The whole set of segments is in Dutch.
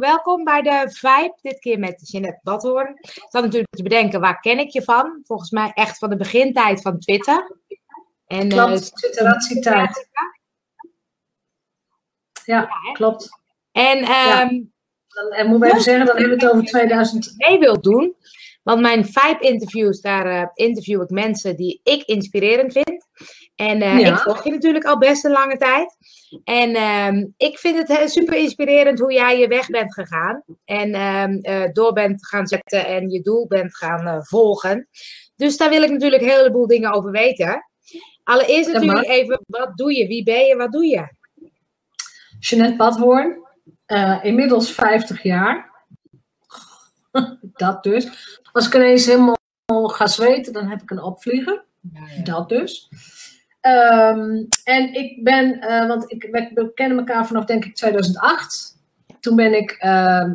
welkom bij de Vibe. Dit keer met Jeanette Badhoorn. Ik zat natuurlijk te bedenken, waar ken ik je van? Volgens mij echt van de begintijd van Twitter. En, klopt, uh, Twitteratietijd. Ja, ja klopt. En, um, ja. Ehm, dan, en moeten we even zeggen, dan hebben we het over 2000. mee wilt doen. Want mijn Vibe-interviews, daar uh, interview ik mensen die ik inspirerend vind. En uh, ik volg je natuurlijk al best een lange tijd. En uh, ik vind het super inspirerend hoe jij je weg bent gegaan. En uh, door bent gaan zetten en je doel bent gaan uh, volgen. Dus daar wil ik natuurlijk een heleboel dingen over weten. Allereerst natuurlijk even, wat doe je? Wie ben je? Wat doe je? Jeanette Badhoorn. inmiddels 50 jaar. Dat dus. Als ik ineens helemaal ga zweten, dan heb ik een opvlieger. Ja, ja. Dat dus. Um, en ik ben, uh, want ik, we kennen elkaar vanaf denk ik 2008. Toen ben ik, uh,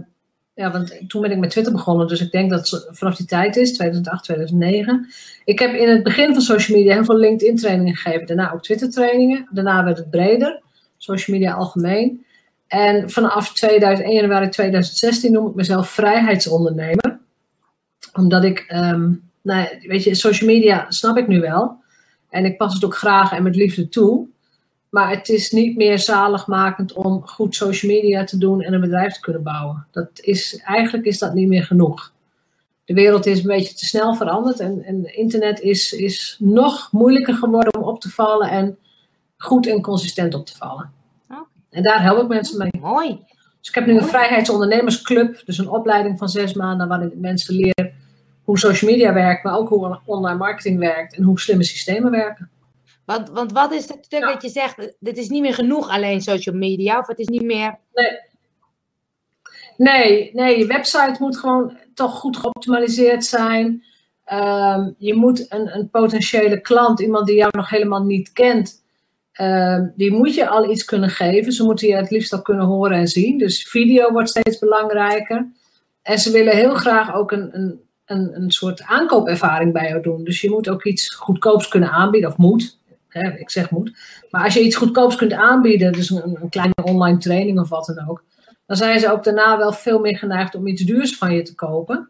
ja, want toen ben ik met Twitter begonnen, dus ik denk dat het vanaf die tijd is, 2008, 2009. Ik heb in het begin van social media heel veel LinkedIn trainingen gegeven, daarna ook Twitter trainingen. Daarna werd het breder, social media algemeen. En vanaf 2001, januari 2016 noem ik mezelf vrijheidsondernemer. Omdat ik, um, nou, weet je, social media snap ik nu wel. En ik pas het ook graag en met liefde toe. Maar het is niet meer zaligmakend om goed social media te doen en een bedrijf te kunnen bouwen. Dat is, eigenlijk is dat niet meer genoeg. De wereld is een beetje te snel veranderd en, en internet is, is nog moeilijker geworden om op te vallen en goed en consistent op te vallen. En daar help ik mensen mee. Mooi. Dus ik heb nu een vrijheidsondernemersclub, dus een opleiding van zes maanden waarin ik mensen leer hoe social media werkt, maar ook hoe online marketing werkt en hoe slimme systemen werken. Want, want wat is het stuk dat je zegt, dit is niet meer genoeg alleen social media, of het is niet meer... Nee. Nee, nee, je website moet gewoon toch goed geoptimaliseerd zijn. Um, je moet een, een, potentiële klant, iemand die jou nog helemaal niet kent, um, die moet je al iets kunnen geven. Ze moeten je het liefst al kunnen horen en zien. Dus video wordt steeds belangrijker. En ze willen heel graag ook een, een een, een soort aankoopervaring bij jou doen. Dus je moet ook iets goedkoops kunnen aanbieden, of moet. Hè, ik zeg moet. Maar als je iets goedkoops kunt aanbieden, dus een, een kleine online training of wat dan ook, dan zijn ze ook daarna wel veel meer geneigd om iets duurs van je te kopen.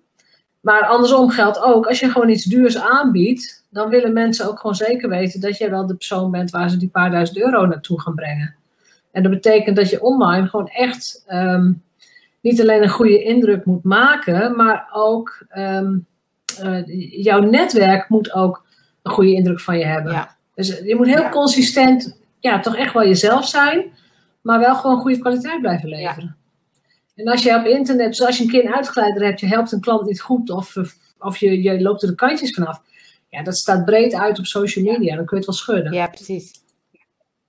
Maar andersom geldt ook, als je gewoon iets duurs aanbiedt, dan willen mensen ook gewoon zeker weten dat jij wel de persoon bent waar ze die paar duizend euro naartoe gaan brengen. En dat betekent dat je online gewoon echt um, niet alleen een goede indruk moet maken, maar ook um, uh, jouw netwerk moet ook een goede indruk van je hebben. Ja. Dus je moet heel consistent, ja, toch echt wel jezelf zijn, maar wel gewoon goede kwaliteit blijven leveren. Ja. En als je op internet, dus als je een keer een uitgeleider hebt, je helpt een klant niet goed of, of je, je loopt er de kantjes vanaf. Ja, dat staat breed uit op social media, dan kun je het wel schudden. Ja, precies.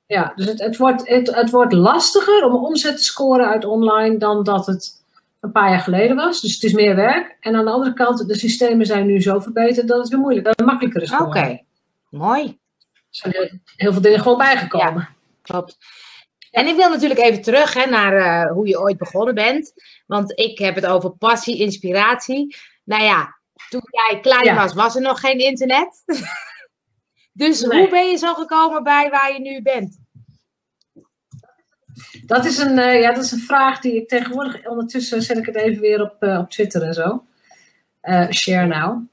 Ja, dus het, het, wordt, het, het wordt lastiger om omzet te scoren uit online dan dat het een paar jaar geleden was. Dus het is meer werk. En aan de andere kant, de systemen zijn nu zo verbeterd dat het weer moeilijker, makkelijker is geworden. Oké, mooi. Er zijn heel veel dingen gewoon bijgekomen. Ja, klopt. En ik wil natuurlijk even terug hè, naar uh, hoe je ooit begonnen bent. Want ik heb het over passie, inspiratie. Nou ja, toen jij klein ja. was, was er nog geen internet. Dus nee. hoe ben je zo gekomen bij waar je nu bent? Dat is een, uh, ja, dat is een vraag die ik tegenwoordig, ondertussen zet ik het even weer op, uh, op Twitter en zo. Uh, share now.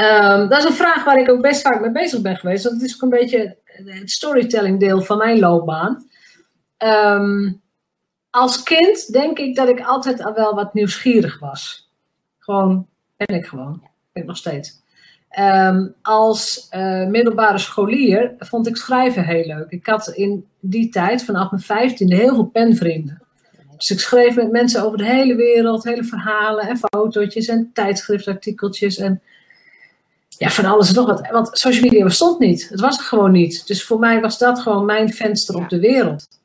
Um, dat is een vraag waar ik ook best vaak mee bezig ben geweest. Dat is ook een beetje het storytelling deel van mijn loopbaan. Um, als kind denk ik dat ik altijd al wel wat nieuwsgierig was. Gewoon, ben ik gewoon. Ben ik nog steeds. Um, als uh, middelbare scholier vond ik schrijven heel leuk. Ik had in die tijd, vanaf mijn vijftiende, heel veel penvrienden. Dus ik schreef met mensen over de hele wereld, hele verhalen en fotootjes en tijdschriftartikeltjes en ja, van alles en nog wat. Want social media bestond niet. Het was er gewoon niet. Dus voor mij was dat gewoon mijn venster op de wereld.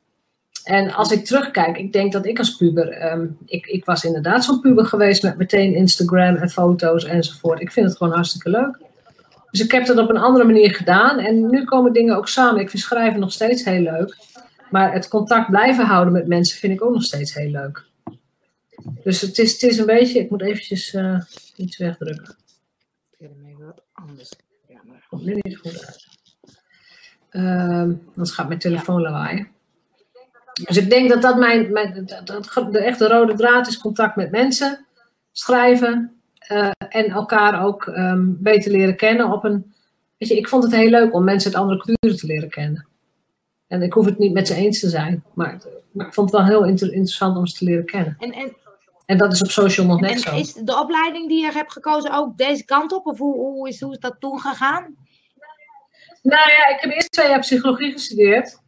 En als ik terugkijk, ik denk dat ik als puber, um, ik, ik was inderdaad zo'n puber geweest met meteen Instagram en foto's enzovoort. Ik vind het gewoon hartstikke leuk. Dus ik heb dat op een andere manier gedaan en nu komen dingen ook samen. Ik vind schrijven nog steeds heel leuk. Maar het contact blijven houden met mensen vind ik ook nog steeds heel leuk. Dus het is, het is een beetje, ik moet eventjes uh, iets wegdrukken. wat anders. Ja, maar komt nu niet goed uit. Um, anders gaat mijn telefoon ja. lawaaien. Dus ik denk dat dat mijn, mijn dat, de echte rode draad is contact met mensen, schrijven uh, en elkaar ook um, beter leren kennen op een. Weet je, ik vond het heel leuk om mensen uit andere culturen te leren kennen. En ik hoef het niet met ze eens te zijn, maar, maar ik vond het wel heel inter interessant om ze te leren kennen. En, en, en dat is op social nog net en zo. Is de opleiding die je hebt gekozen ook deze kant op? Of hoe, hoe, is, hoe is dat toen gegaan? Nou ja, ik heb eerst twee jaar psychologie gestudeerd.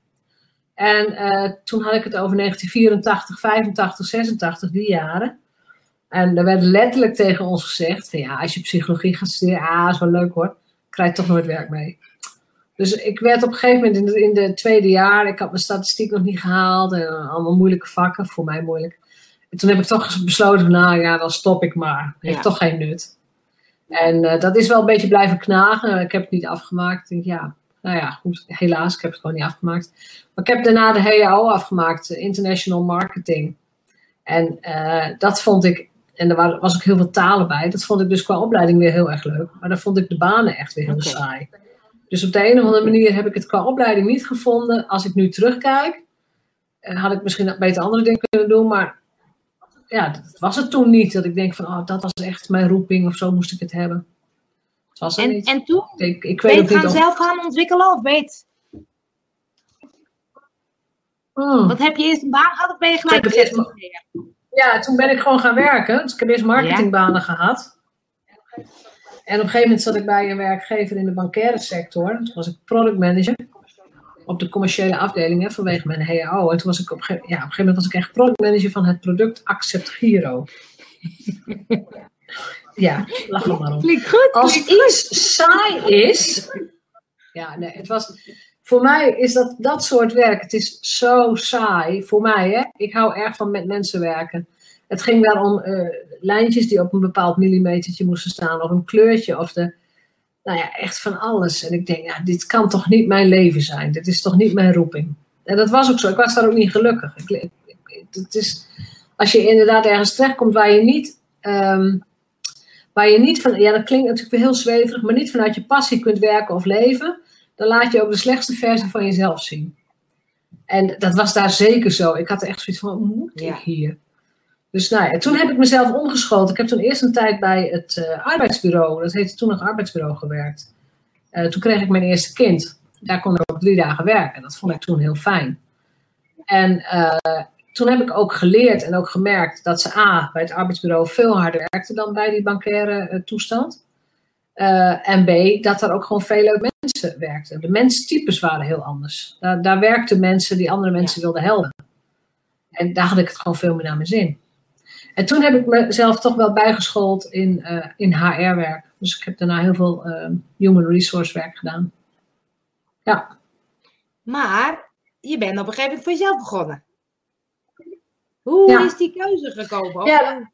En uh, toen had ik het over 1984, 85, 86, die jaren. En er werd letterlijk tegen ons gezegd: van ja, als je psychologie gaat studeren, ah, is wel leuk hoor, krijg je toch nooit werk mee. Dus ik werd op een gegeven moment in de, in de tweede jaar, ik had mijn statistiek nog niet gehaald en allemaal moeilijke vakken, voor mij moeilijk. En toen heb ik toch besloten: nou ja, dan stop ik maar. Heeft toch geen nut. En uh, dat is wel een beetje blijven knagen. Ik heb het niet afgemaakt. Ik denk, ja, nou ja, goed, helaas, ik heb het gewoon niet afgemaakt. Maar ik heb daarna de HAO afgemaakt, International Marketing. En uh, dat vond ik, en er was ook heel veel talen bij, dat vond ik dus qua opleiding weer heel erg leuk. Maar dan vond ik de banen echt weer heel saai. Dus op de een of andere manier heb ik het qua opleiding niet gevonden. Als ik nu terugkijk, uh, had ik misschien beter andere dingen kunnen doen, maar ja, dat was het toen niet. Dat ik denk van, oh, dat was echt mijn roeping of zo moest ik het hebben en, en toen? Ik, ik weet je gaan zelf gaan ontwikkelen of weet? Hmm. Wat heb je eerst een baan gehad of ben je gelijk eerst... Ja, toen ben ik gewoon gaan werken. Dus ik heb eerst marketingbanen gehad. En op een gegeven moment zat ik bij een werkgever in de bankaire sector. Toen was ik product manager op de commerciële afdeling hè, vanwege mijn HAO. En toen was ik op, ja, op een gegeven moment was ik echt product manager van het product Accept Giro. Ja, lach er maar om. goed. Als iets saai is. Ja, nee, het was. Voor mij is dat dat soort werk. Het is zo saai. Voor mij, hè. Ik hou erg van met mensen werken. Het ging daar om uh, lijntjes die op een bepaald millimetertje moesten staan. Of een kleurtje. Of de. Nou ja, echt van alles. En ik denk, ja, dit kan toch niet mijn leven zijn. Dit is toch niet mijn roeping. En dat was ook zo. Ik was daar ook niet gelukkig. Ik, ik, het is, als je inderdaad ergens terechtkomt waar je niet. Um, waar je niet van, ja dat klinkt natuurlijk weer heel zweverig, maar niet vanuit je passie kunt werken of leven, dan laat je ook de slechtste versie van jezelf zien. En dat was daar zeker zo. Ik had echt zoiets van, moet ik hier? Dus nou ja, toen heb ik mezelf omgeschoten. Ik heb toen eerst een tijd bij het uh, arbeidsbureau, dat heette toen nog arbeidsbureau, gewerkt. Uh, toen kreeg ik mijn eerste kind. Daar kon ik ook drie dagen werken. Dat vond ik toen heel fijn. En uh, toen heb ik ook geleerd en ook gemerkt dat ze A, bij het arbeidsbureau veel harder werkte dan bij die bankaire uh, toestand. Uh, en B, dat er ook gewoon veel leuke mensen werkten. De menstypes waren heel anders. Daar, daar werkten mensen die andere mensen wilden helpen. En daar had ik het gewoon veel meer naar mijn zin. En toen heb ik mezelf toch wel bijgeschoold in, uh, in HR-werk. Dus ik heb daarna heel veel human resource werk gedaan. Ja. Maar je bent op een gegeven moment voor jezelf begonnen. Hoe is die keuze gekomen? Ja.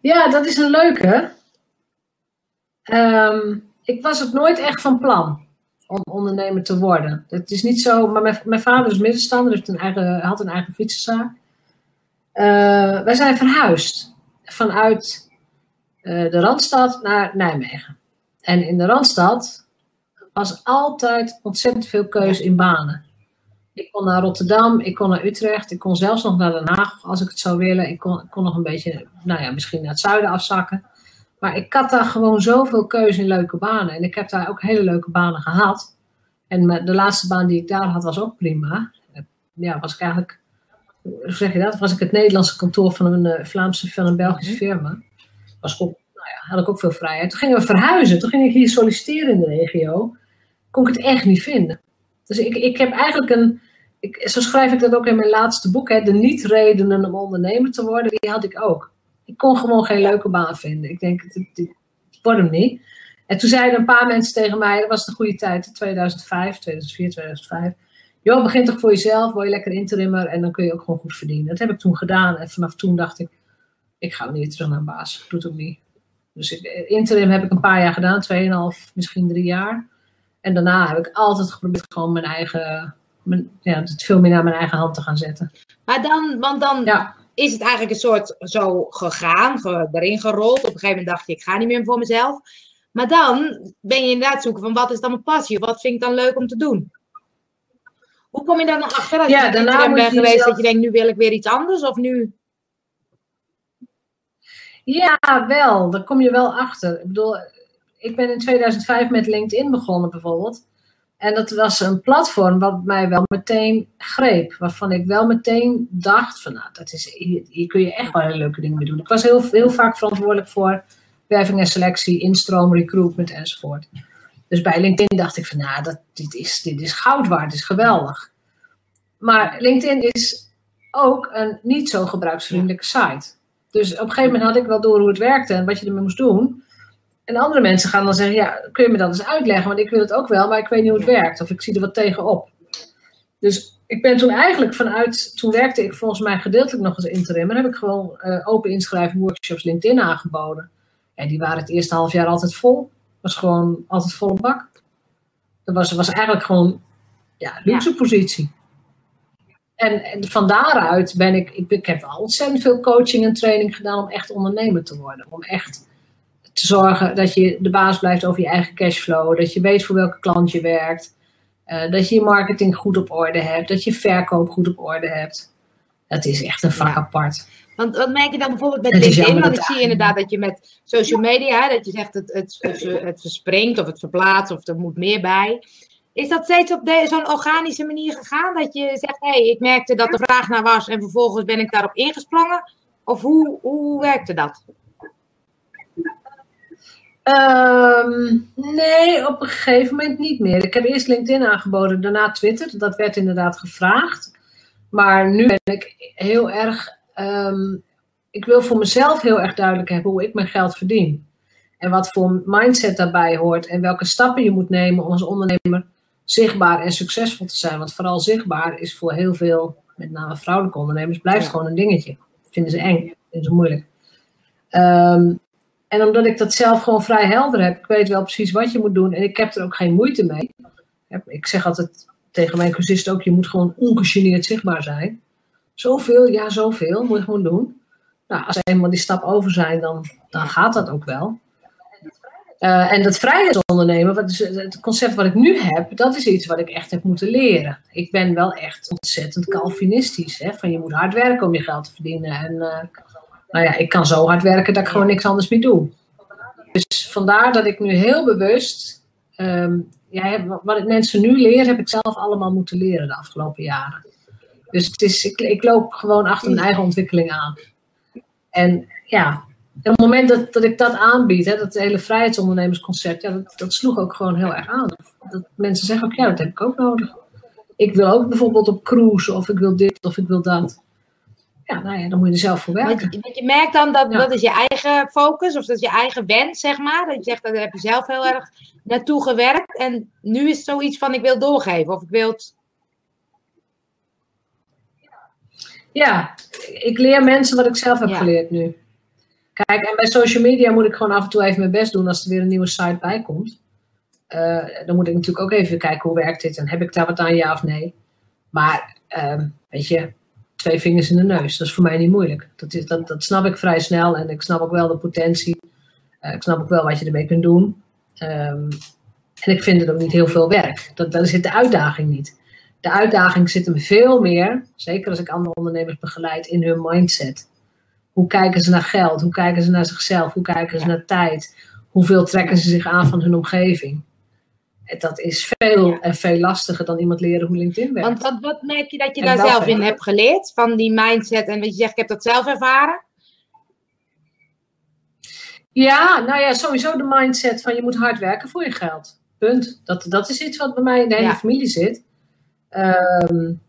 ja, dat is een leuke. Um, ik was het nooit echt van plan om ondernemer te worden. Het is niet zo, maar mijn, mijn vader is middenstander, heeft een eigen, had een eigen fietsenzaak. Uh, wij zijn verhuisd vanuit uh, de Randstad naar Nijmegen. En in de Randstad was altijd ontzettend veel keuze in banen. Ik kon naar Rotterdam, ik kon naar Utrecht, ik kon zelfs nog naar Den Haag als ik het zou willen. Ik kon, kon nog een beetje, nou ja, misschien naar het zuiden afzakken. Maar ik had daar gewoon zoveel keuze in leuke banen. En ik heb daar ook hele leuke banen gehad. En de laatste baan die ik daar had was ook prima. Ja, was ik eigenlijk, hoe zeg je dat? Was ik het Nederlandse kantoor van een uh, Vlaamse, van een Belgische mhm. firma. Was ook, nou ja, had ik ook veel vrijheid. Toen gingen we verhuizen. Toen ging ik hier solliciteren in de regio. Kon ik het echt niet vinden. Dus ik, ik heb eigenlijk een, ik, zo schrijf ik dat ook in mijn laatste boek, hè, de niet-redenen om ondernemer te worden, die had ik ook. Ik kon gewoon geen leuke baan vinden. Ik denk, het, wordt hem niet. En toen zeiden een paar mensen tegen mij, dat was de goede tijd, 2005, 2004, 2005. Joh, begin toch voor jezelf, word je lekker interimmer en dan kun je ook gewoon goed verdienen. Dat heb ik toen gedaan en vanaf toen dacht ik, ik ga niet terug naar een baas. Ik doe het ook niet. Dus ik, interim heb ik een paar jaar gedaan, 2,5, misschien drie jaar. En daarna heb ik altijd geprobeerd gewoon mijn eigen, mijn, ja, het veel meer naar mijn eigen hand te gaan zetten. Maar dan, want dan ja. is het eigenlijk een soort zo gegaan, erin gerold. Op een gegeven moment dacht je, ik ga niet meer voor mezelf. Maar dan ben je inderdaad zoeken van wat is dan mijn passie? Wat vind ik dan leuk om te doen? Hoe kom je dan achter als ja, je daarna bent geweest zelf... dat je denkt, nu wil ik weer iets anders of nu... Ja, wel. Daar kom je wel achter. Ik bedoel, ik ben in 2005 met LinkedIn begonnen bijvoorbeeld. En dat was een platform wat mij wel meteen greep. Waarvan ik wel meteen dacht van, nou, dat is, hier, kun je echt wel leuke dingen mee doen. Ik was heel, heel vaak verantwoordelijk voor werving en selectie, instroom, recruitment enzovoort. Dus bij LinkedIn dacht ik van, nou, dat, dit, is, dit is goud waard, dit is geweldig. Maar LinkedIn is ook een niet zo gebruiksvriendelijke site. Dus op een gegeven moment had ik wel door hoe het werkte en wat je ermee moest doen. En andere mensen gaan dan zeggen, ja, kun je me dat eens uitleggen? Want ik wil het ook wel, maar ik weet niet hoe het werkt. Of ik zie er wat tegenop. Dus ik ben toen eigenlijk vanuit, toen werkte ik volgens mij gedeeltelijk nog als interim. En heb ik gewoon uh, open inschrijving workshops LinkedIn aangeboden. En die waren het eerste half jaar altijd vol. Was gewoon altijd volle bak. Dat was, was eigenlijk gewoon ja, luxe positie. En, en, van daaruit ben ik, ik, ik heb wel ontzettend veel coaching en training gedaan om echt ondernemer te worden. Om echt te zorgen dat je de baas blijft over je eigen cashflow. Dat je weet voor welke klant je werkt. Uh, dat je je marketing goed op orde hebt. Dat je verkoop goed op orde hebt. Dat is echt een vak apart. Want wat merk je dan bijvoorbeeld met LinkedIn? Want ik zie inderdaad dat je met social media, dat je zegt het, het, het, het verspringt of het verplaatst of er moet meer bij. Is dat steeds op zo'n organische manier gegaan? Dat je zegt, hé, hey, ik merkte dat er vraag naar was en vervolgens ben ik daarop ingesprongen? Of hoe, hoe werkte dat? Um, nee, op een gegeven moment niet meer. Ik heb eerst LinkedIn aangeboden, daarna Twitter. Dat werd inderdaad gevraagd. Maar nu ben ik heel erg. Um, ik wil voor mezelf heel erg duidelijk hebben hoe ik mijn geld verdien. En wat voor mindset daarbij hoort. En welke stappen je moet nemen om als ondernemer zichtbaar en succesvol te zijn. Want vooral zichtbaar is voor heel veel, met name vrouwelijke ondernemers, blijft gewoon een dingetje. vinden ze eng, vinden ze moeilijk. Um, en omdat ik dat zelf gewoon vrij helder heb, ik weet wel precies wat je moet doen en ik heb er ook geen moeite mee. Ik zeg altijd tegen mijn cursisten ook, je moet gewoon ongegeneerd zichtbaar zijn. Zoveel, ja zoveel, moet je gewoon doen. Nou, als eenmaal die stap over zijn, dan, dan gaat dat ook wel. Uh, en dat vrijheidsondernemen, wat is het concept wat ik nu heb, dat is iets wat ik echt heb moeten leren. Ik ben wel echt ontzettend Calvinistisch. Hè? Van je moet hard werken om je geld te verdienen. En uh, nou ja, ik kan zo hard werken dat ik gewoon niks anders meer doe. Dus vandaar dat ik nu heel bewust, um, ja, wat ik mensen nu leer, heb ik zelf allemaal moeten leren de afgelopen jaren. Dus het is, ik, ik loop gewoon achter mijn eigen ontwikkeling aan. En ja, op het moment dat, dat ik dat aanbied, hè, dat hele vrijheidsondernemersconcept, ja, dat, dat sloeg ook gewoon heel erg aan. Dat mensen zeggen ook, ja, dat heb ik ook nodig. Ik wil ook bijvoorbeeld op cruise, of ik wil dit, of ik wil dat ja, nou ja, dan moet je er zelf voor werken. Want, want je merkt dan dat dat is je eigen focus, of dat is je eigen wens, zeg maar. Dat je zegt, dat heb je zelf heel erg naartoe gewerkt. En nu is het zoiets van, ik wil doorgeven, of ik wil het... Ja, ik leer mensen wat ik zelf heb geleerd nu. Kijk, en bij social media moet ik gewoon af en toe even mijn best doen als er weer een nieuwe site bij komt. Uh, dan moet ik natuurlijk ook even kijken hoe werkt dit en heb ik daar wat aan, ja of nee. Maar, uh, weet je, twee vingers in de neus. Dat is voor mij niet moeilijk. Dat, is, dat, dat snap ik vrij snel en ik snap ook wel de potentie. Uh, ik snap ook wel wat je ermee kunt doen. Um, en ik vind het ook niet heel veel werk. Dat, daar zit de uitdaging niet. De uitdaging zit hem veel meer, zeker als ik andere ondernemers begeleid, in hun mindset. Hoe kijken ze naar geld? Hoe kijken ze naar zichzelf? Hoe kijken ze naar tijd? Hoeveel trekken ze zich aan van hun omgeving? Dat is veel en veel lastiger dan iemand leren hoe LinkedIn werkt. Want wat, wat merk je dat je daar zelf in hebt geleerd? Van die mindset en wat je zegt, ik heb dat zelf ervaren? Ja, nou ja, sowieso de mindset van je moet hard werken voor je geld. Punt. Dat, dat is iets wat bij mij in de hele familie zit. Um,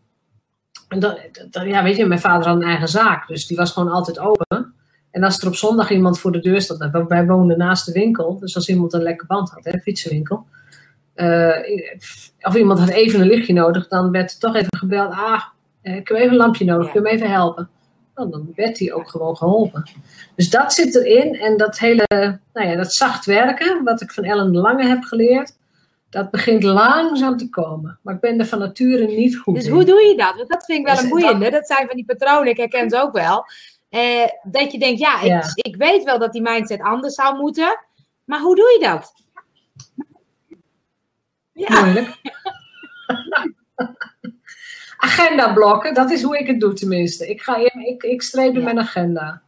dat, dat, ja, weet je, mijn vader had een eigen zaak, dus die was gewoon altijd open. En als er op zondag iemand voor de deur stond, nou, wij woonden naast de winkel, dus als iemand een lekker band had, hè, fietsenwinkel, of iemand had even een lichtje nodig, dan werd er toch even gebeld. Ah, eh, ik heb even een lampje nodig, kun je me even helpen? Nou, dan werd hij ook gewoon geholpen. Dus dat zit erin. En dat hele, nou ja, dat zacht werken, wat ik van Ellen Lange heb geleerd, dat begint langzaam te komen. Maar ik ben er van nature niet goed Dus hoe doe je dat? Want dat vind ik wel dus een boeiende. Dat... zijn van die patronen, ik herken ze ook wel. Eh, dat je denkt, ja, ik, ik weet wel dat die mindset anders zou moeten. Maar hoe doe je dat? Ja. Moeilijk. agenda blokken, dat is hoe ik het doe tenminste. Ik, ga, ik, ik streep in mijn agenda.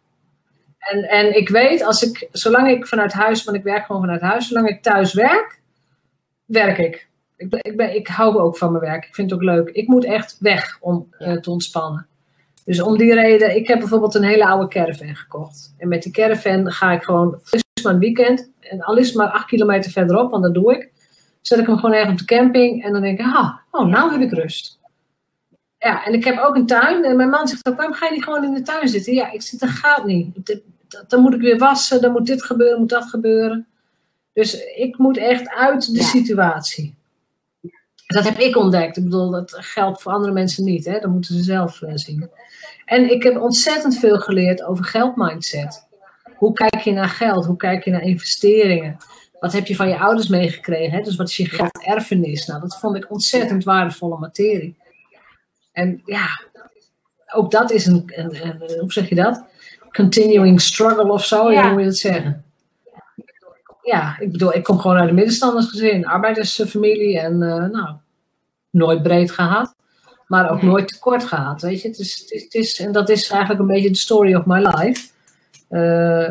En, en ik weet, als ik, zolang ik vanuit huis, want ik werk gewoon vanuit huis, zolang ik thuis werk, werk ik. Ik, ik, ben, ik hou ook van mijn werk. Ik vind het ook leuk. Ik moet echt weg om uh, te ontspannen. Dus om die reden, ik heb bijvoorbeeld een hele oude caravan gekocht. En met die caravan ga ik gewoon, is maar een weekend, en al is het maar acht kilometer verderop, want dat doe ik, zet ik hem gewoon ergens op de camping en dan denk ik, ah, oh, nou heb ik rust. Ja, en ik heb ook een tuin. En mijn man zegt ook, waarom ga je niet gewoon in de tuin zitten? Ja, ik zit, dat gaat niet. Dan moet ik weer wassen, dan moet dit gebeuren, moet dat gebeuren. Dus ik moet echt uit de situatie. Dat heb ik ontdekt. Ik bedoel, dat geldt voor andere mensen niet. Hè? Dat moeten ze zelf uh, zien. En ik heb ontzettend veel geleerd over geldmindset. Hoe kijk je naar geld? Hoe kijk je naar investeringen? Wat heb je van je ouders meegekregen? Hè? Dus wat is je gelderfenis? Nou, dat vond ik ontzettend waardevolle materie. En ja, ook dat is een, een, een hoe zeg je dat? Continuing struggle of zo, ja. hoe moet je dat zeggen? Ja, ik bedoel, ik kom gewoon uit een middenstandersgezin, arbeidersfamilie en uh, nou, nooit breed gehad, maar ook nooit tekort gehad, weet je. Het is, het is, en dat is eigenlijk een beetje de story of my life. Uh,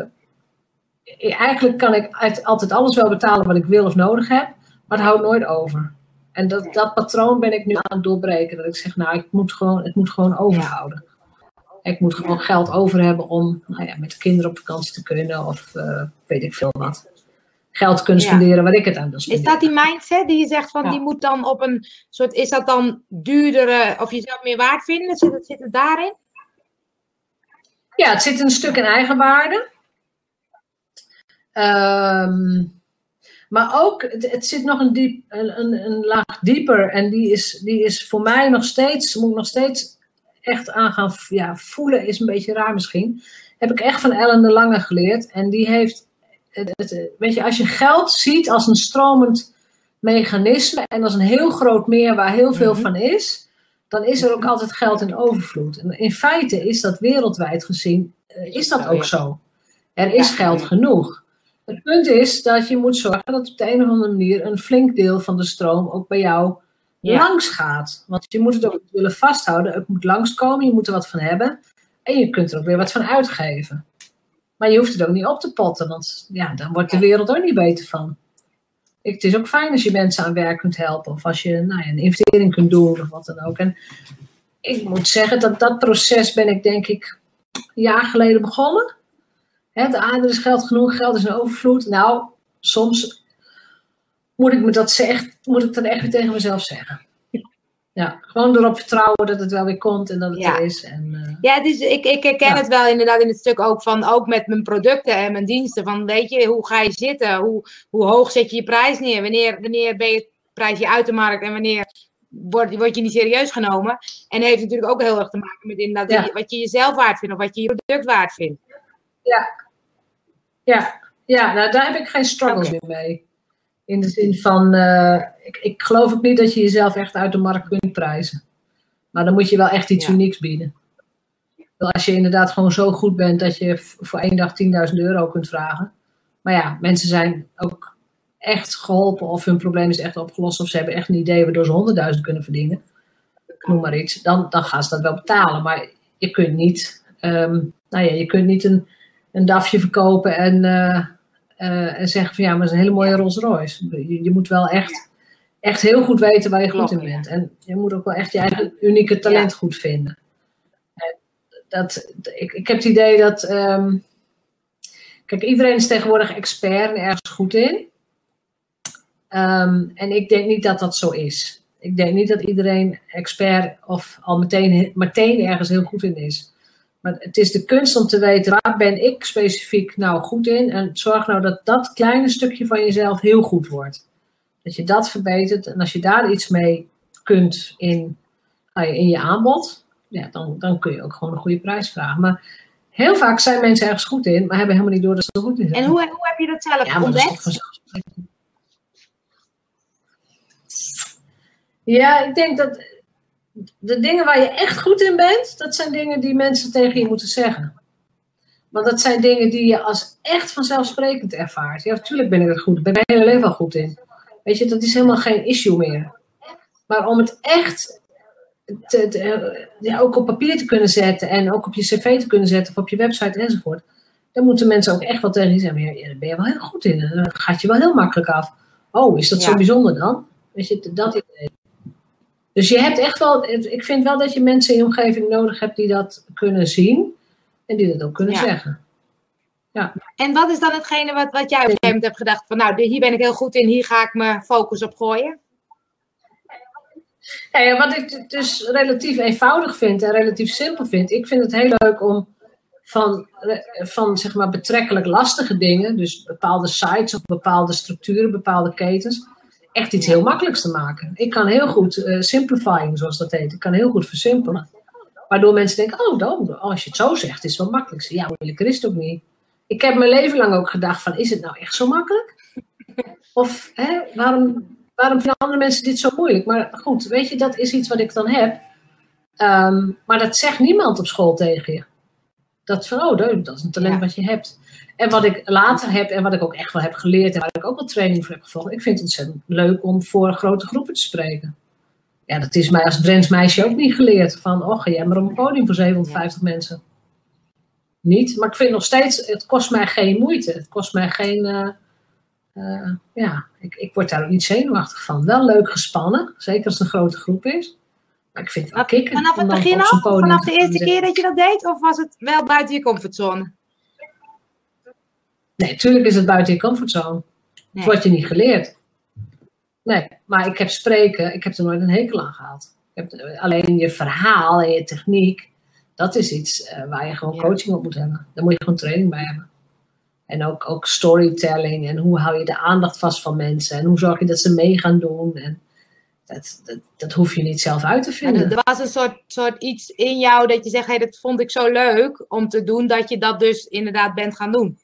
eigenlijk kan ik altijd alles wel betalen wat ik wil of nodig heb, maar het houdt nooit over. En dat, dat patroon ben ik nu aan het doorbreken. Dat ik zeg, nou, ik moet gewoon, het moet gewoon overhouden. Ik moet gewoon geld over hebben om nou ja, met de kinderen op vakantie te kunnen of uh, weet ik veel wat. Geld kunnen spenderen waar ik het aan wil spenderen. Is dat die mindset die je zegt van die moet dan op een soort, is dat dan duurder of jezelf meer waard vinden? Zit het, zit het daarin? Ja, het zit een stuk in eigenwaarde. Um, maar ook, het, zit nog een, diep, een, een, een, laag dieper. En die is, die is voor mij nog steeds, moet ik nog steeds echt aan gaan ja, voelen, is een beetje raar misschien. Heb ik echt van Ellen de Lange geleerd. En die heeft, het, weet je, als je geld ziet als een stromend mechanisme en als een heel groot meer waar heel veel mhm. van is, dan is er ook altijd geld in overvloed. En in feite is dat wereldwijd gezien, eh, is dat ook zo. Er is geld genoeg. Het punt is dat je moet zorgen dat op de een of andere manier een flink deel van de stroom ook bij jou langs gaat. Want je moet het ook willen vasthouden. Het moet langskomen, je moet er wat van hebben. En je kunt er ook weer wat van uitgeven. Maar je hoeft het ook niet op te potten, want ja, dan wordt de wereld ook niet beter van. Het is ook fijn als je mensen aan werk kunt helpen. Of als je nou ja, een investering kunt doen of wat dan ook. En ik moet zeggen dat dat proces ben ik denk ik een jaar geleden begonnen. Hè, de er is geld genoeg, geld is een overvloed. Nou, soms moet ik, me dat zeg, moet ik dat echt weer tegen mezelf zeggen. Ja, gewoon erop vertrouwen dat het wel weer komt en dat het er is. En, uh, ja, dus ik, ik herken het wel inderdaad in het stuk ook van, ook met mijn producten en mijn diensten. Van weet je, hoe ga je zitten? Hoe, hoe hoog zet je je prijs neer? Wanneer, wanneer ben je prijsje uit de markt en wanneer word, word je niet serieus genomen? En heeft natuurlijk ook heel erg te maken met inderdaad wat je jezelf waard vindt of wat je je product waard vindt. Ja, ja, ja nou, daar heb ik geen struggles meer mee. In de zin van, uh, ik, ik geloof ook niet dat je jezelf echt uit de markt kunt prijzen. Maar dan moet je wel echt iets unieks bieden. Als je inderdaad gewoon zo goed bent dat je voor één dag 10.000 euro kunt vragen. Maar ja, mensen zijn ook echt geholpen of hun probleem is echt opgelost of ze hebben echt een idee waardoor ze 100.000 kunnen verdienen. Noem maar iets. Dan, dan gaan ze dat wel betalen. Maar je kunt niet, um, nou ja, je kunt niet een een DAFje verkopen en, uh, uh, en zeggen van ja, maar het is een hele mooie Rolls Royce. Je, je moet wel echt, echt heel goed weten waar je goed in bent. En je moet ook wel echt je eigen unieke talent goed vinden. Dat, ik, ik heb het idee dat. Um, kijk, iedereen is tegenwoordig expert en ergens goed in. Um, en ik denk niet dat dat zo is. Ik denk niet dat iedereen expert of al meteen, meteen ergens heel goed in is. Maar het is de kunst om te weten waar ben ik specifiek nou goed in. En zorg nou dat dat kleine stukje van jezelf heel goed wordt. Dat je dat verbetert. En als je daar iets mee kunt in, in je aanbod, ja, dan, dan kun je ook gewoon een goede prijs vragen. Maar heel vaak zijn mensen ergens goed in, maar hebben helemaal niet door dat ze er goed in zijn. En hoe, hoe heb je dat zelf ja, ontdekt? Ja, ik denk dat de dingen waar je echt goed in bent, dat zijn dingen die mensen tegen je moeten zeggen. Want dat zijn dingen die je als echt vanzelfsprekend ervaart. Ja, natuurlijk ben ik er goed. Daar ben ik mijn hele leven al goed in. Weet je, dat is helemaal geen issue meer. Maar om het echt ja, ook op papier te kunnen zetten en ook op je cv te kunnen zetten of op je website enzovoort. Dan moeten mensen ook echt wel tegen je zeggen, ja, daar ben je wel heel goed in. Dan gaat je wel heel makkelijk af. Oh, is dat zo bijzonder dan? Weet je, dat idee. Dus je hebt echt wel, ik vind wel dat je mensen in je omgeving nodig hebt die dat kunnen zien en die dat ook kunnen zeggen. Ja. En wat is dan hetgene wat, wat jij op een gegeven moment hebt gedacht van nou, hier ben ik heel goed in, hier ga ik mijn focus op gooien? Ja, wat ik dus relatief eenvoudig vind en relatief simpel vind, ik vind het heel leuk om van, van zeg maar betrekkelijk lastige dingen, dus bepaalde sites of bepaalde structuren, bepaalde ketens, echt iets heel makkelijks te maken. Ik kan heel goed uh, simplifying, zoals dat heet, ik kan heel goed versimpelen. Waardoor mensen denken, oh, dan, als je het zo zegt, is het wel makkelijk. Ja, moeilijker is het ook niet. Ik heb mijn leven lang ook gedacht van, is het nou echt zo makkelijk? Of hè, waarom, waarom vinden andere mensen dit zo moeilijk? Maar goed, weet je, dat is iets wat ik dan heb. Ehm, maar dat zegt niemand op school tegen je. Dat van, oh, dat is een talent wat je hebt. En wat ik later heb en wat ik ook echt wel heb geleerd en waar ik ook wel training voor heb gevolgd. Ik vind het ontzettend leuk om voor grote groepen te spreken. Ja, dat is mij als Drents meisje ook niet geleerd. Van, oh, ga jij maar op een podium voor 750 mensen. Niet, maar ik vind nog steeds, het kost mij geen moeite. Het kost mij geen, uh, uh, ja, ik, ik word daar ook niet zenuwachtig van. Wel leuk gespannen, zeker als het een grote groep is. Maar ik vind het wel kicken. Vanaf het begin al? Vanaf de eerste keer dat je dat deed? Of was het wel buiten je comfortzone? Nee, natuurlijk is het buiten je comfortzone. Nee. wordt je niet geleerd. Nee, maar ik heb spreken, ik heb er nooit een hekel aan gehad. Ik heb, alleen je verhaal en je techniek, dat is iets uh, waar je gewoon coaching op moet hebben. Daar moet je gewoon training bij hebben. En ook, ook storytelling en hoe hou je de aandacht vast van mensen en hoe zorg je dat ze mee gaan doen. En dat, dat, dat hoef je niet zelf uit te vinden. er was een soort, soort iets in jou dat je zegt, hey, dat vond ik zo leuk om te doen, dat je dat dus inderdaad bent gaan doen.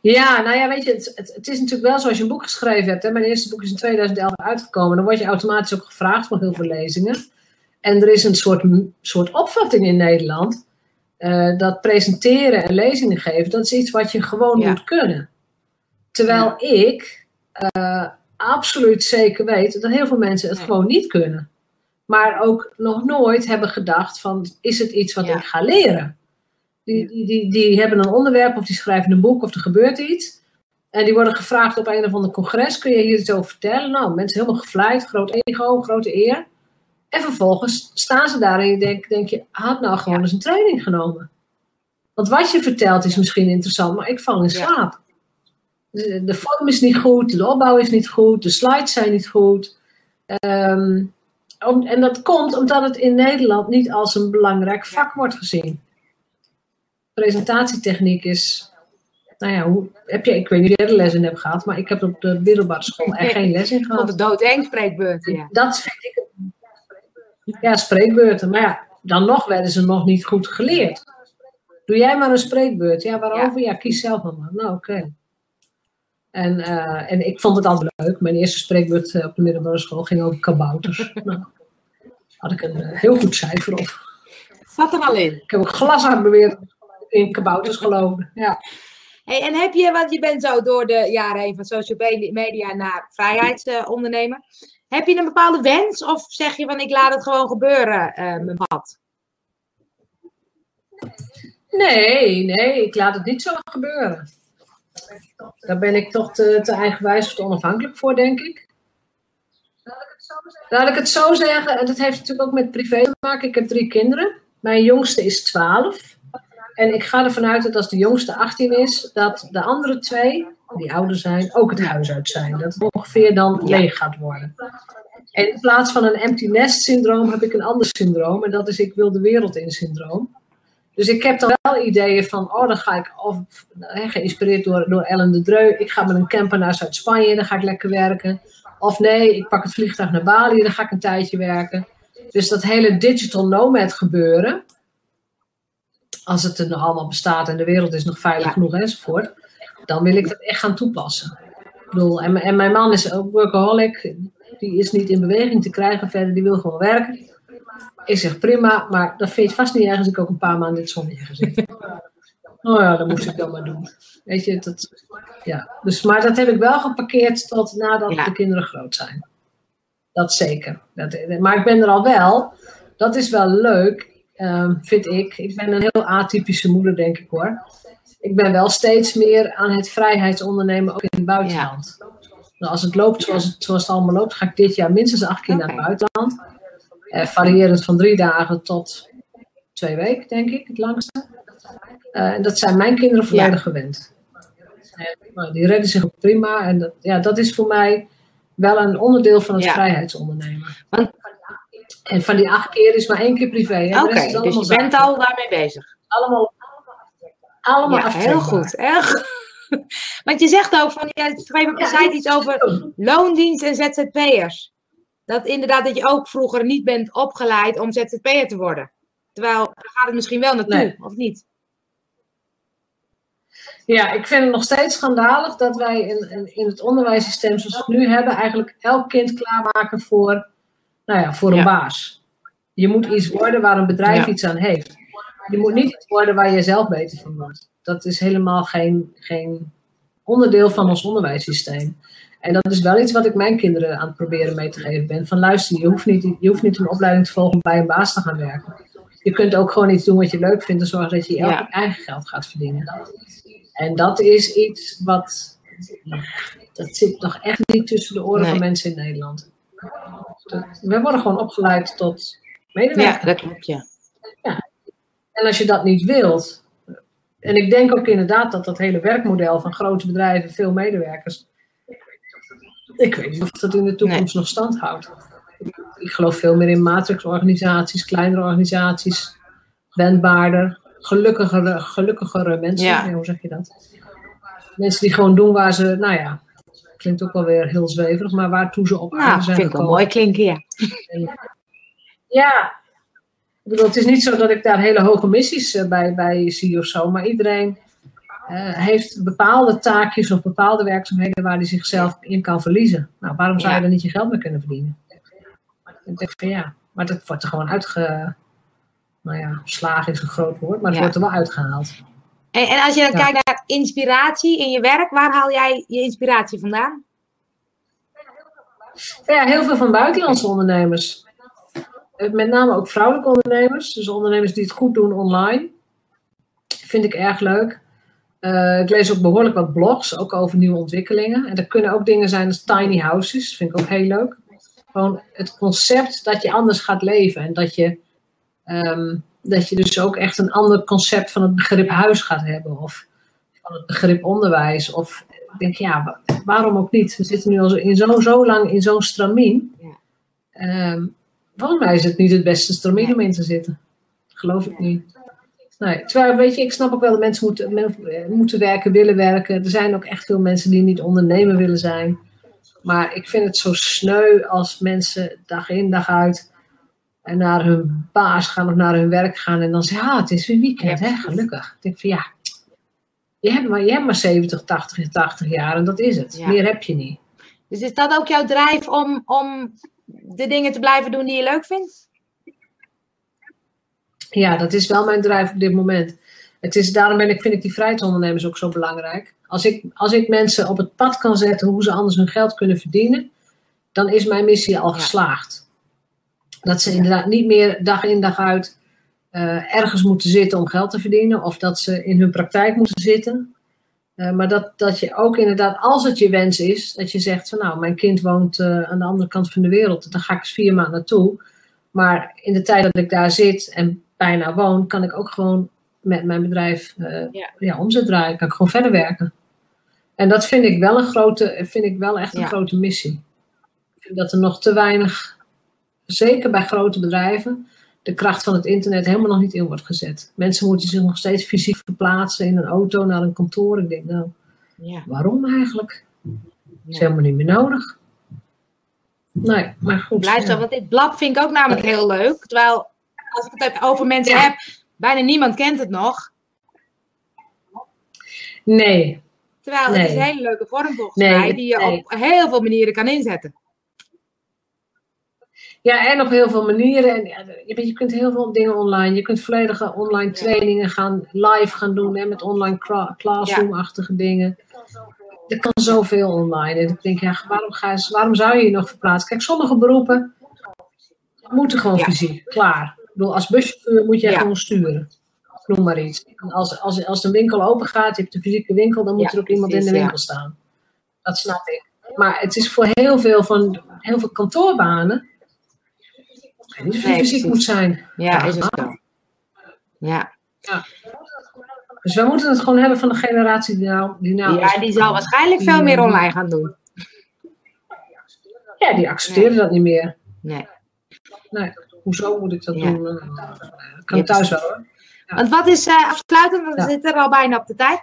Ja, nou ja, weet je, het, het, het, is natuurlijk wel zoals je een boek geschreven hebt. Hè? Mijn eerste boek is in 2011 uitgekomen. Dan word je automatisch ook gevraagd voor heel veel lezingen. En er is een soort, soort opvatting in Nederland. Uh, dat presenteren en lezingen geven, dat is iets wat je gewoon moet kunnen. Terwijl ik uh, absoluut zeker weet dat heel veel mensen het gewoon niet kunnen. Maar ook nog nooit hebben gedacht van, is het iets wat ik ga leren? Die, die, die, die hebben een onderwerp of die schrijven een boek of er gebeurt iets. En die worden gevraagd op een of ander congres, kun je hier iets over vertellen? Nou, mensen helemaal gevleid, groot ego, grote eer. En vervolgens staan ze daar en je denkt, denk je, had nou gewoon eens een training genomen. Want wat je vertelt is misschien interessant, maar ik val in slaap. De, de vorm is niet goed, de opbouw is niet goed, de slides zijn niet goed. Ehm, en dat komt omdat het in Nederland niet als een belangrijk vak wordt gezien presentatietechniek is. Nou ja, hoe, heb je, ik weet niet of je er les in hebt gehad, maar ik heb op de middelbare school er geen les in gehad. de doodeng spreekbeurten, ja. Dat vind ik. Ja, spreekbeurten. Maar ja, dan nog werden ze nog niet goed geleerd. Doe jij maar een spreekbeurt. Ja, waarover? Ja, kies zelf maar. Nou, oké. En, uh, en ik vond het altijd leuk. Mijn eerste spreekbeurt eh, op de middelbare school ging over kabouters. nou, had ik een uh, heel goed cijfer op. Zat er al in? Ik heb een glas aan beweerd in kabouters geloven. Ja. Hey, en heb je, want je bent zo door de jaren heen van social media naar vrijheidsondernemer. heb je een bepaalde wens of zeg je van ik laat het gewoon gebeuren, uh, mijn pad? Nee, nee, ik laat het niet zo gebeuren. Daar ben ik toch te, te eigenwijs of te onafhankelijk voor, denk ik. Laat ik het zo zeggen, en dat heeft natuurlijk ook met privé te maken. Ik heb drie kinderen. Mijn jongste is 12. En ik ga ervan uit dat als de jongste 18 is, dat de andere twee, die ouder zijn, ook het huis uit zijn. Dat het ongeveer dan leeg gaat worden. En in plaats van een empty nest syndroom heb ik een ander syndroom. En dat is ik wil de wereld in syndroom. Dus ik heb dan wel ideeën van, oh dan ga ik, of, geïnspireerd door, door Ellen de Dreu, ik ga met een camper naar Zuid-Spanje, dan ga ik lekker werken. Of nee, ik pak het vliegtuig naar Bali, dan ga ik een tijdje werken. Dus dat hele digital nomad gebeuren, als het er nog allemaal bestaat en de wereld is nog veilig genoeg enzovoort, dan wil ik dat echt gaan toepassen. Ik bedoel, en, en mijn man is ook workaholic, die is niet in beweging te krijgen verder, die wil gewoon werken. Ik zeg prima, maar dan vind je vast niet erg als ik ook een paar maanden in het zonnetje ga zitten. Oh ja, dat moest ik dan maar doen. Weet je, dat, ja. Dus, maar dat heb ik wel geparkeerd tot nadat de kinderen groot zijn. Dat zeker. Dat, maar ik ben er al wel. Dat is wel leuk, ehm, vind ik. Ik ben een heel atypische moeder, denk ik hoor. Ik ben wel steeds meer aan het vrijheidsondernemen, ook in het buitenland. Nou, als het loopt zoals het, zoals het allemaal loopt, ga ik dit jaar minstens acht keer naar het buitenland. Eh, variërend van drie dagen tot twee weken, denk ik, het langste. Uh, en dat zijn mijn kinderen volledig gewend. Nou, die redden zich ook prima. En dat, ja, dat is voor mij wel een onderdeel van het vrijheidsondernemen. Want, en van die acht keer is maar één keer privé. Oké, dus je bent al daarmee bezig. Allemaal, allemaal ja, heel goed. Heel Want je zegt ook van, je zei iets over loondienst en ZZP'ers. Dat inderdaad dat je ook vroeger niet bent opgeleid om ZZP'er te worden. Terwijl, daar gaat het misschien wel naartoe, of niet? Ja, ik vind het nog steeds schandalig dat wij in, in, het onderwijssysteem zoals we het nu hebben, eigenlijk elk kind klaarmaken voor, nou ja, voor een baas. Je moet iets worden waar een bedrijf iets aan heeft. Je moet niet iets worden waar je zelf beter van wordt. Dat is helemaal geen, geen onderdeel van ons onderwijssysteem. En dat is wel iets wat ik mijn kinderen aan het proberen mee te geven ben. Van luister, je hoeft niet, je hoeft niet een opleiding te volgen om bij een baas te gaan werken. Je kunt ook gewoon iets doen wat je leuk vindt en zorgen dat je je eigen geld gaat verdienen. En dat is iets wat, dat zit nog echt niet tussen de oren van mensen in Nederland. We worden gewoon opgeleid tot medewerker. Ja, dat klopt, ja. ja. En als je dat niet wilt, en ik denk ook inderdaad dat dat hele werkmodel van grote bedrijven, veel medewerkers, ik weet niet of dat in de toekomst nog stand houdt. Ik geloof veel meer in matrixorganisaties, kleinere organisaties, wendbaarder gelukkigere, gelukkigere mensen. hoe zeg je dat? Mensen die gewoon doen waar ze, nou ja, klinkt ook wel weer heel zweverig, maar waartoe ze op aarde zijn vind ik wel mooi klinken, ja. ja, ik bedoel, het is niet zo dat ik daar hele hoge missies eh, bij, bij zie of zo, maar iedereen uh, heeft bepaalde taakjes of bepaalde werkzaamheden waar hij zichzelf in kan verliezen. Nou, waarom zou je dan niet je geld mee kunnen verdienen? Ik denk van ja, maar dat wordt er gewoon uitge, nou ja, slagen is een groot woord, maar het wordt er wel uitgehaald. En, en als je dan kijkt naar inspiratie in je werk, waar haal jij je inspiratie vandaan? Ja, heel veel van buitenlandse ondernemers. Eh, met name ook vrouwelijke ondernemers. Dus ondernemers die het goed doen online. Vind ik erg leuk. Uh, ik lees ook behoorlijk wat blogs, ook over nieuwe ontwikkelingen. En er kunnen ook dingen zijn als tiny houses. Vind ik ook heel leuk. Gewoon het concept dat je anders gaat leven. En dat je Ehm, dat je dus ook echt een ander concept van het begrip huis gaat hebben. Of van het begrip onderwijs. Of ik denk, ja, waarom ook niet? We zitten nu al in zo, zo lang in zo'n stramien. Ja. Um, volgens mij is het niet het beste stramien om in te zitten. Geloof ik niet. Nee, terwijl, weet je, ik snap ook wel dat mensen moeten, moeten werken, willen werken. Er zijn ook echt veel mensen die niet ondernemer willen zijn. Maar ik vind het zo sneu als mensen dag in dag uit en naar hun baas gaan of naar hun werk gaan en dan zeggen, ah, het is weer weekend, hè, gelukkig. Ik denk van ja, je hebt maar, je hebt maar 70, 80, 80 jaar en dat is het. Meer heb je niet. Dus is dat ook jouw drijf om, om de dingen te blijven doen die je leuk vindt? Ja, dat is wel mijn drijf op dit moment. Het is, daarom ben ik, vind ik die vrijheidsondernemers ook zo belangrijk. Als ik, als ik mensen op het pad kan zetten hoe ze anders hun geld kunnen verdienen, dan is mijn missie al geslaagd. Dat ze inderdaad niet meer dag in dag uit uh, ergens moeten zitten om geld te verdienen. Of dat ze in hun praktijk moeten zitten. Uh, maar dat, dat je ook inderdaad, als het je wens is, dat je zegt van nou, mijn kind woont uh, aan de andere kant van de wereld. Dan ga ik eens vier maanden naartoe. Maar in de tijd dat ik daar zit en bijna woon, kan ik ook gewoon met mijn bedrijf ja. ja. omzet draaien. Kan ik gewoon verder werken. En dat vind ik wel een grote, vind ik wel echt een grote missie. Ik vind dat er nog te weinig zeker bij grote bedrijven, de kracht van het internet helemaal nog niet in wordt gezet. Mensen moeten zich nog steeds fysiek verplaatsen in een auto naar een kantoor. Ik denk, nou, ja. waarom eigenlijk? Dat is helemaal niet meer nodig. Nee, maar goed. Blijft zo, want dit blad vind ik ook namelijk heel leuk. Terwijl, als ik het over mensen heb, bijna niemand kent het nog. Nee. Terwijl het is een hele leuke vorm volgens mij, die je op heel veel manieren kan inzetten. Ja, en op heel veel manieren. En, ja, je, je kunt heel veel dingen online. Je kunt volledige online trainingen gaan live gaan doen hè, met online classroom-achtige dingen. er kan zoveel online. En ik denk, ja, waarom, ga je, waarom zou je je nog verplaatsen? Kijk, sommige beroepen moeten gewoon fysiek, klaar. Ik bedoel, als buschauffeur moet je gewoon sturen. Noem maar iets. als, als, als de winkel open gaat, je hebt een fysieke winkel, dan moet er ook iemand in de winkel staan. Dat snap ik. Maar het is voor heel veel, van, heel veel kantoorbanen niet of fysiek moet zijn. Ja, is het zo. Ja. ja. Dus we moeten het gewoon hebben van de generatie die nou... Die nou ja, die zal waarschijnlijk veel meer online gaan doen. Ja, die accepteren dat niet meer. Nee. Nee, hoezo moet ik dat doen? Ik eh, kan thuis wel hoor. Want wat is uh, afsluitend, want we zitten er al bijna op de tijd.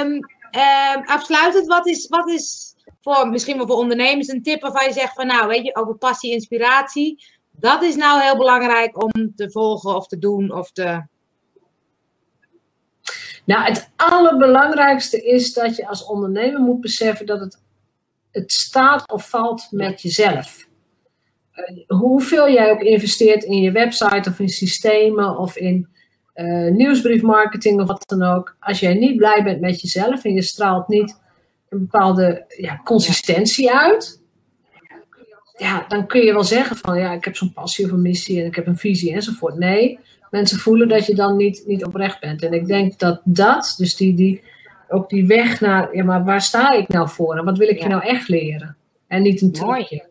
Um, um, afsluitend, wat is, wat is voor misschien wel voor ondernemers een tip waarvan je zegt van nou, weet je, over passie, inspiratie. Dat is nou heel belangrijk om te volgen of te doen of te. Nou, het allerbelangrijkste is dat je als ondernemer moet beseffen dat het, het staat of valt met jezelf. Uh, hoeveel jij ook investeert in je website of in systemen of in uh, nieuwsbriefmarketing of wat dan ook. Als jij niet blij bent met jezelf en je straalt niet een bepaalde ja, consistentie uit, ja, dan kun je wel zeggen van ja, ik heb zo'n passie of een missie en ik heb een visie enzovoort. Nee, mensen voelen dat je dan niet, niet oprecht bent. En ik denk dat dat, dus die, die, ook die weg naar, ja, maar waar sta ik nou voor en wat wil ik je nou echt leren? En niet een trucje.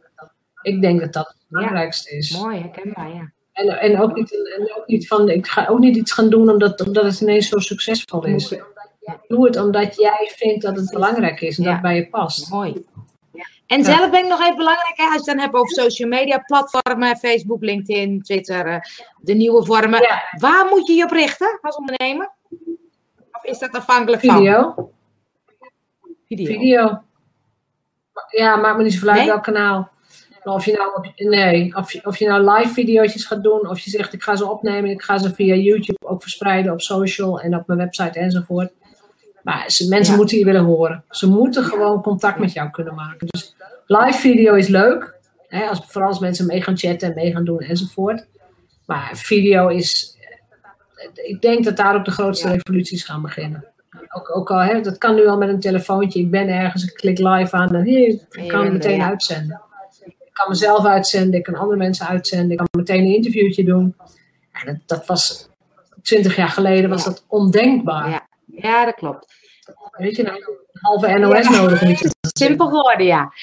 Ik denk dat dat het belangrijkste is. Mooi, herkenbaar, ja. En, en, ook niet, en ook niet van, ik ga ook niet iets gaan doen omdat, omdat het ineens zo succesvol is. Doe het omdat jij vindt dat het belangrijk is en dat bij je past. Mooi. En zelf ben ik nog even belangrijk, hè, als je het dan hebt over social media platformen, Facebook, LinkedIn, Twitter, eh, de nieuwe vormen. Waar moet je je op richten als ondernemer? Of is dat afhankelijk van? Video. Video. Ja, maakt me niet zoveel uit nee? welk kanaal. Of je nou, nee, of je, of je nou live video's gaat doen, of je zegt ik ga ze opnemen, ik ga ze via YouTube ook verspreiden op social en op mijn website enzovoort. Maar ze, mensen moeten je willen horen. Ze moeten gewoon contact met jou kunnen maken. Dus live video is leuk. Hè, als, vooral als mensen mee gaan chatten en mee gaan doen enzovoort. Maar video is. Ik denk dat daar ook de grootste revoluties gaan beginnen. Ook, ook al, hè, dat kan nu al met een telefoontje. Ik ben ergens, ik klik live aan en hier, ik kan het meteen uitzenden. Ik kan mezelf uitzenden, ik kan andere mensen uitzenden, ik kan meteen een interviewtje doen. dat, dat was twintig jaar geleden was dat ondenkbaar. Ja. Ja, dat klopt. Weet je, nou, een halve NOS nodig. Niet simpel geworden, ja.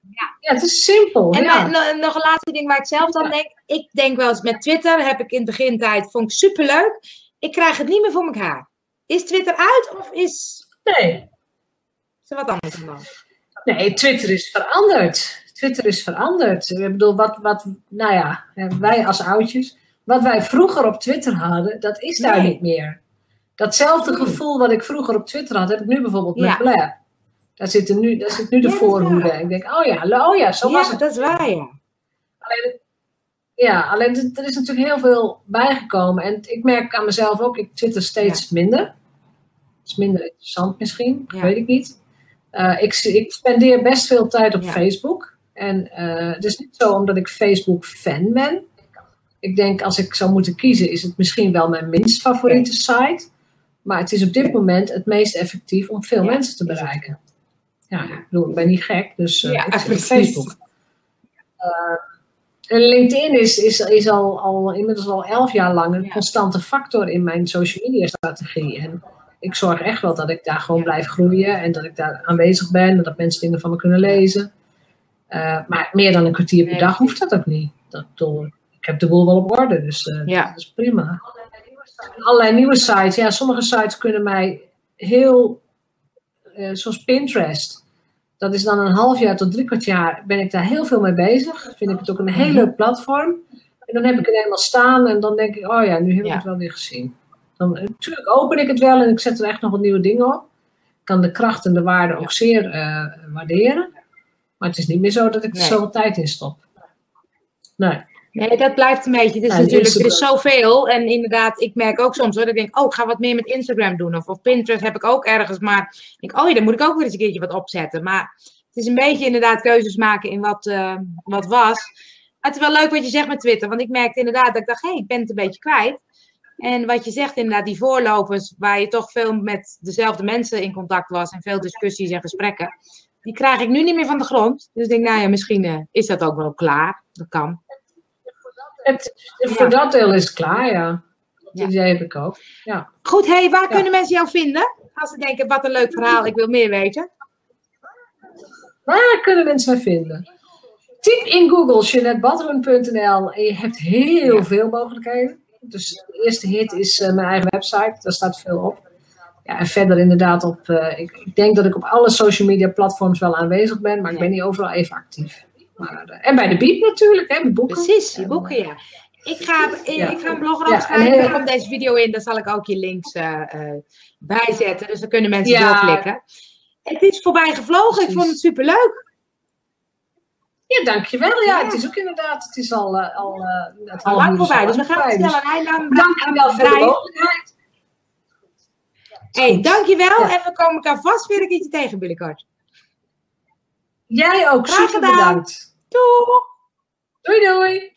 Ja, ja het is simpel. En ja. nog een laatste ding waar ik zelf dan denk. Ik denk wel eens met Twitter, heb ik in het begintijd, vond ik superleuk. Ik krijg het niet meer voor elkaar. Is Twitter uit of is... Nee. Is er wat anders dan? Nee, Twitter is veranderd. Twitter is veranderd. Ik bedoel, wat, wat, nou ja, wij als oudjes, wat wij vroeger op Twitter hadden, dat is daar niet meer. Datzelfde gevoel wat ik vroeger op Twitter had, heb ik nu bijvoorbeeld met Blair. Daar zit, er nu, daar zit nu de voorhoede. Ik denk, oh ja, oh ja, zo was het. dat is waar, ja. Alleen, ja, alleen er is natuurlijk heel veel bijgekomen. En ik merk aan mezelf ook, ik twitter steeds minder. Het is minder interessant misschien, weet ik niet. Uh, ik, ik spendeer best veel tijd op Facebook. En uh, het is niet zo omdat ik Facebook fan ben. Ik denk als ik zou moeten kiezen, is het misschien wel mijn minst favoriete site. Maar het is op dit moment het meest effectief om veel mensen te bereiken. Ja, ik bedoel, ik ben niet gek, dus uh, ja, ik Facebook. Uh, LinkedIn is, is, is al, al inmiddels al elf jaar lang een constante factor in mijn social media strategie. En ik zorg echt wel dat ik daar gewoon blijf groeien en dat ik daar aanwezig ben en dat mensen dingen van me kunnen lezen. Uh, maar meer dan een kwartier per dag hoeft dat ook niet. Dat, ik heb de boel wel op orde, dus dat is prima allerlei nieuwe sites. Ja, sommige sites kunnen mij heel, uh, zoals Pinterest. Dat is dan een half jaar tot drie kwart jaar ben ik daar heel veel mee bezig. Vind ik het ook een heel leuk platform. En dan heb ik het helemaal staan en dan denk ik, oh ja, nu heb ik het wel weer gezien. Dan, eh, natuurlijk open ik het wel en ik zet er echt nog wat nieuwe dingen op. Ik kan de kracht en de waarde ook zeer uh, waarderen. Maar het is niet meer zo dat ik er zoveel tijd in stop. Nee. Nee, dat blijft een beetje. Het is natuurlijk, er is zoveel. En inderdaad, ik merk ook soms hoor, dat ik denk, oh, ik ga wat meer met Instagram doen. Of, of Pinterest heb ik ook ergens. Maar ik denk, oh ja, dan moet ik ook weer eens een keertje wat opzetten. Maar het is een beetje inderdaad keuzes maken in wat, uh, wat was. het is wel leuk wat je zegt met Twitter. Want ik merkte inderdaad dat ik dacht, hé, hey, ik ben het een beetje kwijt. En wat je zegt inderdaad, die voorlopers, waar je toch veel met dezelfde mensen in contact was en veel discussies en gesprekken, die krijg ik nu niet meer van de grond. Dus ik denk, nou ja, misschien uh, is dat ook wel klaar. Dat kan. Het, voor dat deel is het klaar, ja. Dat idee heb ik ook. Ja. Goed, hey, waar kunnen mensen jou vinden? Als ze denken, wat een leuk verhaal, ik wil meer weten. Waar kunnen mensen mij vinden? Typ in Google en je hebt heel veel mogelijkheden. Dus de eerste hit is uh, mijn eigen website, daar staat veel op. Ja, en verder inderdaad op, uh, ik, ik, denk dat ik op alle social media platforms wel aanwezig ben, maar ik ben niet overal even actief. Maar, uh, en bij de Biep natuurlijk, hè, mijn boeken. Precies, die boeken, ja. Ik ga, ja. ik ga een blog ja, schrijven, daar komt deze video in, daar zal ik ook je links bijzetten. Dus dan kunnen mensen ja. doorklikken. Het is voorbij gevlogen, ik vond het superleuk. Ja, dankjewel. Ja, het is ook inderdaad, het is al, uh, al, uh, het al lang voorbij. Dus we gaan sneller rijden. Dankjewel voor de mogelijkheid. hey, dankjewel. Ja. En we komen elkaar vast weer een keertje tegen binnenkort. Jij ook. Graag gedaan. Bedankt. Doei. Doei doei.